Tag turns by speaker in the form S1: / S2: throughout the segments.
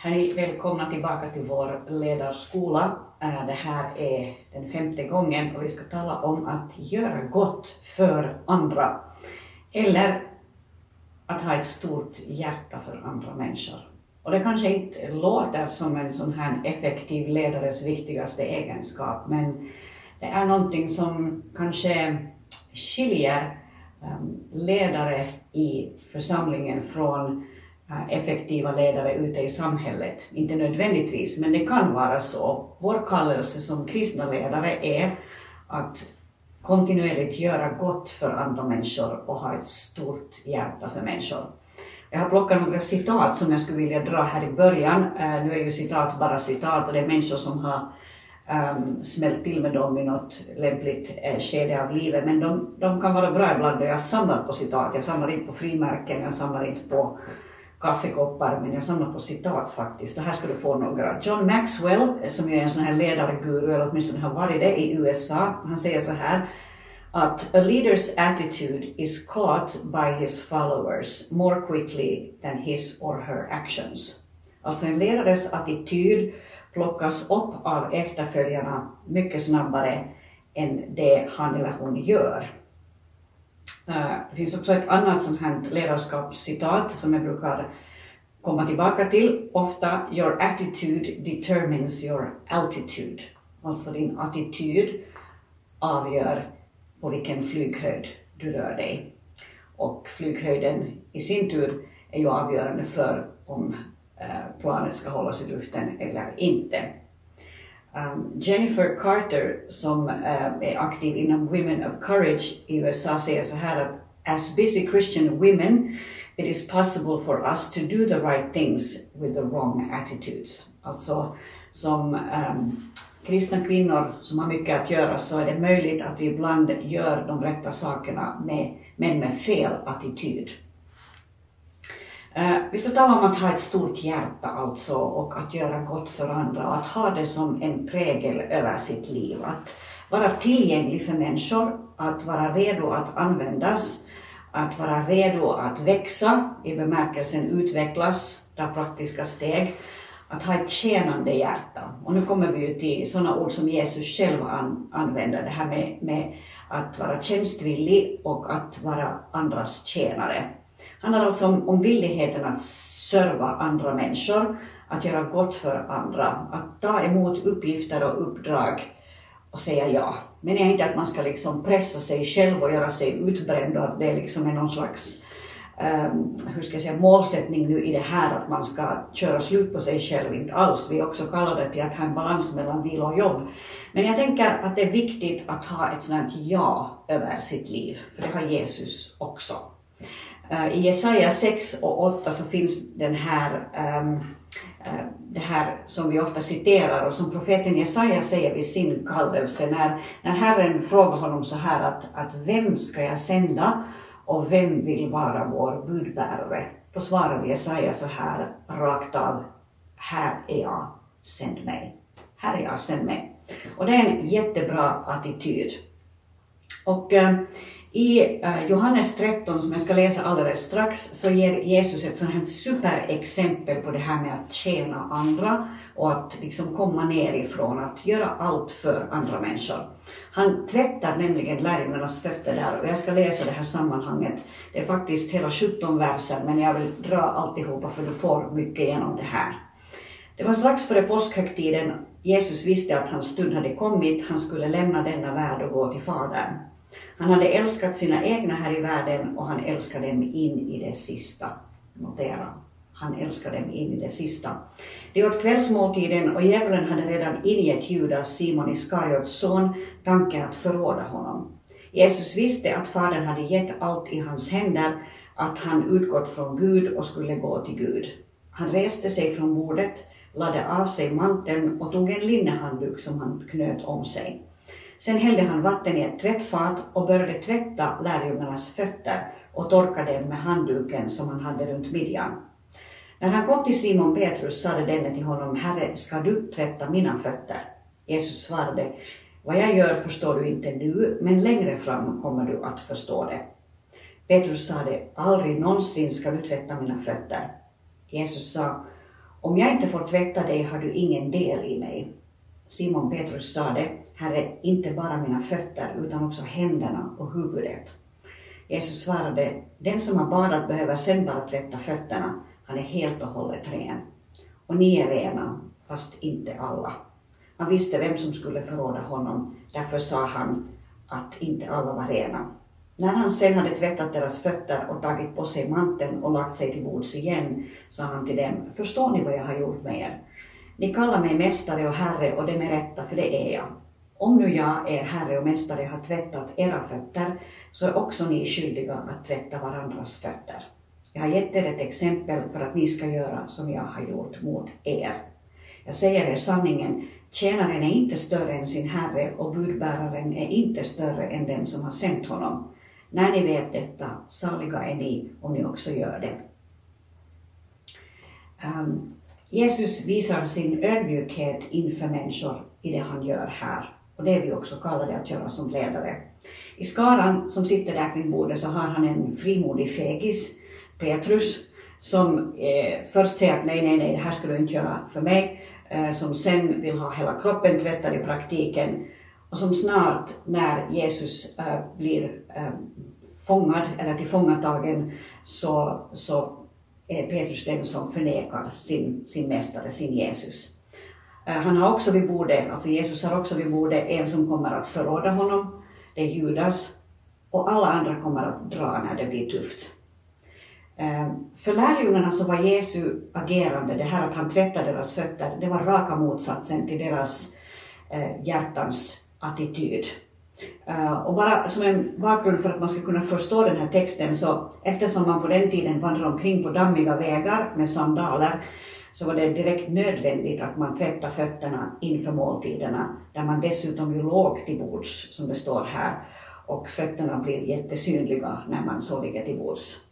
S1: Hej, välkomna tillbaka till vår ledarskola. Äh, det här är den femte gången och vi ska tala om att göra gott för andra. Eller att ha ett stort hjärta för andra människor. Och det kanske inte låter som en sån här effektiv ledares viktigaste egenskap, men det är någonting som kanske skiljer ähm, ledare i församlingen från Äh, effektiva ledare ute i samhället. Inte nödvändigtvis, men det kan vara så. Vår kallelse som kristna ledare är att kontinuerligt göra gott för andra människor och ha ett stort hjärta för människor. Jag har plockat några citat som jag skulle vilja dra här i början. Äh, nu är ju citat bara citat och det är människor som har um, smält till med dem i något lämpligt uh, skede av livet. Men de, de kan vara bra ibland och jag samlar på citat. Jag samlar inte på frimärken, jag samlar inte på kaffekoppar, men jag samlar på citat faktiskt. Det här ska du få några. John Maxwell, som ju är en sån här ledarguru, eller åtminstone har varit det i USA, han säger så här att a leader's attitude is caught by his followers more quickly than his or her actions. Alltså en ledares attityd plockas upp av efterföljarna mycket snabbare än det han eller hon gör. Eh, det finns också ett annat sånt här ledarskapscitat som jag brukar komma tillbaka till ofta. Your attitude determines your altitude. Alltså din attityd avgör på vilken flyghöjd du rör dig. Och flyghöjden i sin tur är ju avgörande för om eh, planet ska hållas i luften eller inte. Um, Jennifer Carter som uh, är aktiv inom Women of Courage i USA säger så här att as busy Christian women it is possible for us to do the right things with the wrong attitudes. Alltså som um, kristna kvinnor som har mycket att göra så är det möjligt att vi ibland gör de rätta sakerna med, men med fel attityd. Eh, vi ska tala om att ha ett stort hjärta alltså och att göra gott för andra och att ha det som en prägel över sitt liv. Att vara tillgänglig för människor, att vara redo att användas, att vara redo att växa i bemärkelsen utvecklas, ta praktiska steg, att ha ett tjänande hjärta. Och nu kommer vi ju till sådana ord som Jesus själv an, använder, det här med, med att vara tjänstvillig och att vara andras tjänare handlar alltså om, om villigheten att serva andra människor, att göra gott för andra, att ta emot uppgifter och uppdrag och säga ja. Men jag inte att man ska liksom pressa sig själv och göra sig utbränd och att det liksom är någon slags um, hur ska jag säga, målsättning nu i det här att man ska köra slut på sig själv, inte alls. Vi är också kallade till att ha en balans mellan vila och jobb. Men jag tänker att det är viktigt att ha ett sådant ja över sitt liv, för det har Jesus också. Eh, I Jesaja 6 och 8 så finns den här, um, det här som vi ofta citerar och som profeten Jesaja säger vid sin kallelse när, när Herren frågar honom så här att, att vem ska jag sända och vem vill vara vår budbärare? Då svarar Jesaja så här rakt av, här är jag, sänd mig. Här är jag, sänd mig. Och det är en jättebra attityd. Och ehm, i eh, Johannes 13, som jag ska läsa alldeles strax, så ger Jesus ett sånt här superexempel på det här med att tjäna andra och att liksom komma nerifrån, att göra allt för andra människor. Han tvättar nämligen lärjungarnas fötter där och jag ska läsa det här sammanhanget. Det är faktiskt hela 17 verser, men jag vill dra alltihopa för du får mycket genom det här. Det var strax före påskhögtiden. Jesus visste att hans stund hade kommit, han skulle lämna denna värld och gå till Fadern. Han hade älskat sina egna här i världen och han älskade dem in i det sista. Notera, han älskade dem in i det sista. Det åt kvällsmåltiden och djävulen hade redan ingett Judas, Simon Iskariots son, tanken att förråda honom. Jesus visste att Fadern hade gett allt i hans händer, att han utgått från Gud och skulle gå till Gud. Han reste sig från bordet, lade av sig manteln och tog en linnehandduk som han knöt om sig. Sen hällde han vatten i ett tvättfat och började tvätta lärjungarnas fötter och torka dem med handduken som han hade runt midjan. När han kom till Simon Petrus sade denne till honom, Herre, ska du tvätta mina fötter? Jesus svarade, vad jag gör förstår du inte nu, men längre fram kommer du att förstå det. Petrus sade, aldrig någonsin ska du tvätta mina fötter. Jesus sa, Om jag inte får tvätta dig har du ingen del i mig. Simon Petrus sade, Herre, inte bara mina fötter utan också händerna och huvudet. Jesus svarade, den som har badat behöver sen bara tvätta fötterna, han är helt och hållet ren. Och ni är rena, fast inte alla. Han visste vem som skulle förråda honom, därför sa han att inte alla var rena. När han sen hade tvättat deras fötter och tagit på sig manteln och lagt sig till bords igen, sa han till dem, förstår ni vad jag har gjort med er? Ni kallar mig mästare och herre och det med rätta, för det är jag. Om nu jag, er herre och mästare, har tvättat era fötter, så är också ni skyldiga att tvätta varandras fötter. Jag har gett er ett exempel för att ni ska göra som jag har gjort mot er. Jag säger er sanningen, tjänaren är inte större än sin herre och budbäraren är inte större än den som har sänt honom. När ni vet detta, saliga är ni om ni också gör det. Um, Jesus visar sin ödmjukhet inför människor i det han gör här. Och det är vi också kallade att göra som ledare. I skaran som sitter där kring bordet så har han en frimodig fegis, Petrus, som eh, först säger att nej, nej, nej, det här ska du inte göra för mig. Eh, som sen vill ha hela kroppen tvättad i praktiken. Och som snart när Jesus eh, blir eh, fångad eller tillfångatagen så, så Eh, Petrus den som förnekar sin, sin mästare, sin Jesus. Eh, han har också vid bordet, alltså Jesus har också vid bordet en som kommer att förråda honom, det är Judas, och alla andra kommer att dra när det blir tufft. Eh, för lärjungarna så var Jesu agerande, det här att han tvättade deras fötter, det var raka motsatsen till deras hjärtans attityd. Uh, och bara som en bakgrund för att man ska kunna förstå den här texten så eftersom man på den tiden vandrade omkring på dammiga vägar med sandaler så var det direkt nödvändigt att man tvättade fötterna inför måltiderna där man dessutom ju låg till bords som det står här och fötterna blir jättesynliga när man så ligger till bords.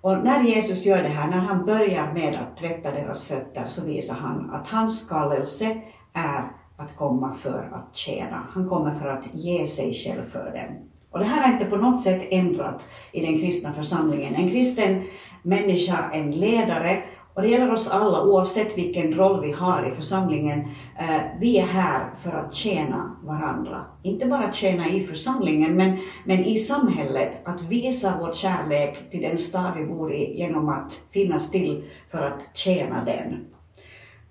S1: Och när Jesus gör det här, när han börjar med att tvätta deras fötter så visar han att hans kallelse är att komma för att tjäna. Han kommer för att ge sig själv för dem. Och det här har inte på något sätt ändrat i den kristna församlingen. En kristen människa, en ledare, och det gäller oss alla oavsett vilken roll vi har i församlingen. Eh, vi är här för att tjäna varandra. Inte bara tjäna i församlingen, men, men i samhället. Att visa vår kärlek till den stad vi bor i genom att finnas till för att tjäna den.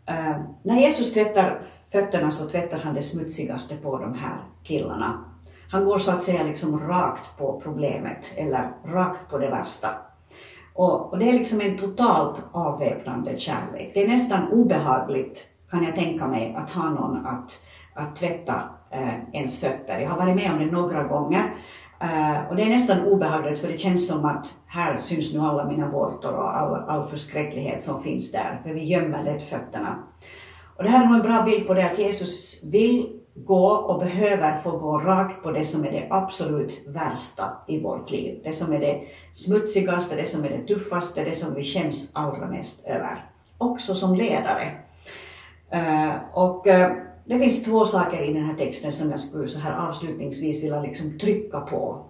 S1: Uh, när Jesus tvättar fötterna så tvättar han det smutsigaste på de här killarna. Han går så att säga liksom rakt på problemet, eller rakt på det värsta. Och, och det är liksom en totalt avväpnande kärlek. Det är nästan obehagligt, kan jag tänka mig, att ha någon att, att tvätta eh, ens fötter. Jag har varit med om det några gånger Uh, och det är nästan obehagligt för det känns som att här syns nu alla mina vårtor och all, all förskräcklighet som finns där, för vi gömmer lätt fötterna. Och det här är nog en bra bild på det att Jesus vill gå och behöver få gå rakt på det som är det absolut värsta i vårt liv. Det som är det smutsigaste, det som är det tuffaste, det som vi känns allra mest över. Också som ledare. Uh, och uh, det finns två saker i den här texten som jag skulle så här avslutningsvis vilja liksom trycka på.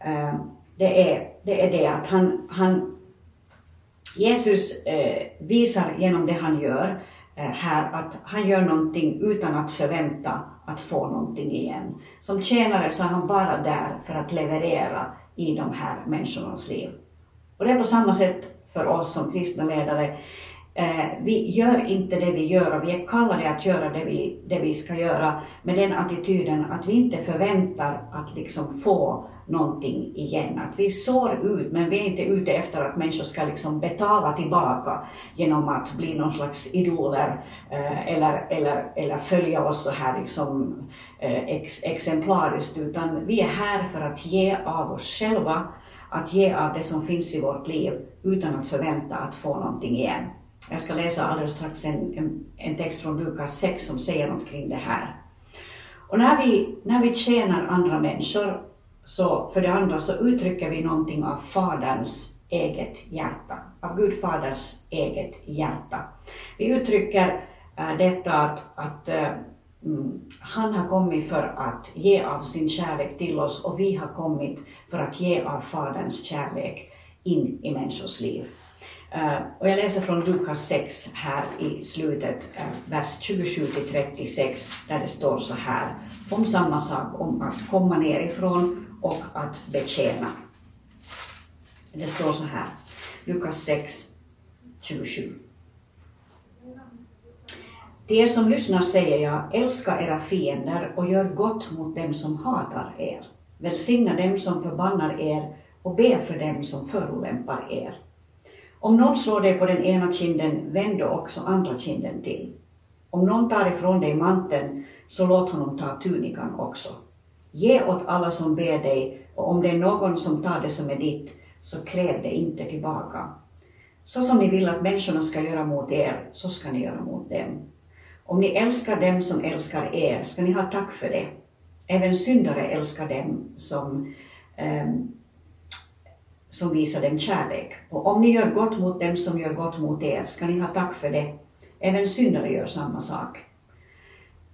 S1: Eh, det är det, är det att han, han Jesus eh, visar genom det han gör eh, här att han gör någonting utan att förvänta att få någonting igen. Som tjänare så är han bara där för att leverera i de här människornas liv. Och det är på samma sätt för oss som kristna ledare. Eh, vi gör inte det vi gör och vi är kallade att göra det vi, det vi ska göra med den attityden att vi inte förväntar att liksom få någonting igen. Att vi sår ut, men vi är inte ute efter att människor ska liksom betala tillbaka genom att bli någon slags idoler eh, eller, eller, eller följa oss så här liksom, eh, ex, exemplariskt, utan vi är här för att ge av oss själva, att ge av det som finns i vårt liv utan att förvänta att få någonting igen. Jag ska läsa alldeles strax en, en, en text från Lukas 6 som säger något kring det här. Och när vi, när vi tjänar andra människor, så för det andra så uttrycker vi någonting av Faderns eget hjärta, av Gud Faders eget hjärta. Vi uttrycker äh, detta att, att äh, han har kommit för att ge av sin kärlek till oss och vi har kommit för att ge av Faderns kärlek in i människors liv. Eh, och jag läser från Lukas 6 här i slutet, eh, vers 27 till 36, där det står så här om samma sak, om att komma nerifrån och att betjäna. Det står så här, Lukas 6, 27. Till er som lyssnar säger jag, älska era fiender och gör gott mot dem som hatar er. Välsigna dem som förbannar er och be för dem som förolämpar er. Om någon slår dig på den ena kinden, vänd då också andra kinden till. Om någon tar ifrån dig manteln, så låt honom ta tunikan också. Ge åt alla som ber dig, och om det är någon som tar det som är ditt, så kräv det inte tillbaka. Så som ni vill att människorna ska göra mot er, så ska ni göra mot dem. Om ni älskar dem som älskar er, ska ni ha tack för det. Även syndare älskar dem som, um, så visar dem kärlek. Och om ni gör gott mot dem som gör gott mot er, ska ni ha tack för det. Även syndare gör samma sak.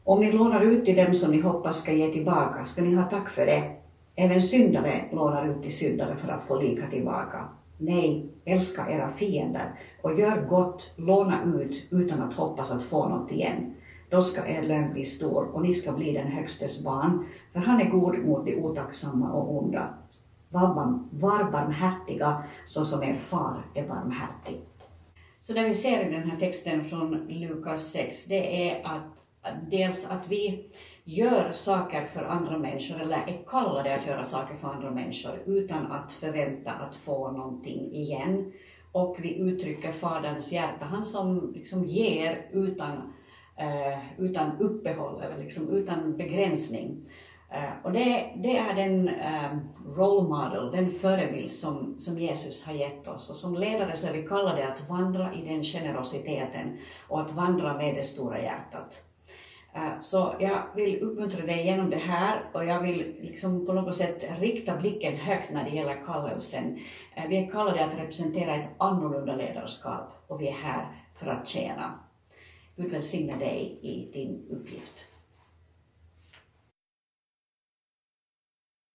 S1: Om ni lånar ut till dem som ni hoppas ska ge tillbaka, ska ni ha tack för det. Även syndare lånar ut till syndare för att få lika tillbaka. Nej, älska era fiender och gör gott, låna ut utan att hoppas att få något igen. Då ska er lön bli stor och ni ska bli den Högstes barn, för han är god mot de otacksamma och onda. Var barmhärtiga så som er far är barmhärtig. Så det vi ser i den här texten från Lukas 6, det är att dels att vi gör saker för andra människor eller är kallade att göra saker för andra människor utan att förvänta att få någonting igen. Och vi uttrycker Faderns hjärta, han som liksom ger utan, eh, utan uppehåll eller liksom utan begränsning. Eh, och det, det, är den eh, role model, den förebild som, som Jesus har gett oss. Och som ledare så är vi kallade att vandra i den generositeten och att vandra med det stora hjärtat. Eh, så jag vill uppmuntra dig genom det här och jag vill liksom på något sätt rikta blicken högt när det gäller kallelsen. Vi är kallade att representera ett annorlunda ledarskap och vi är här för att tjäna. Gud välsigne dig i din uppgift.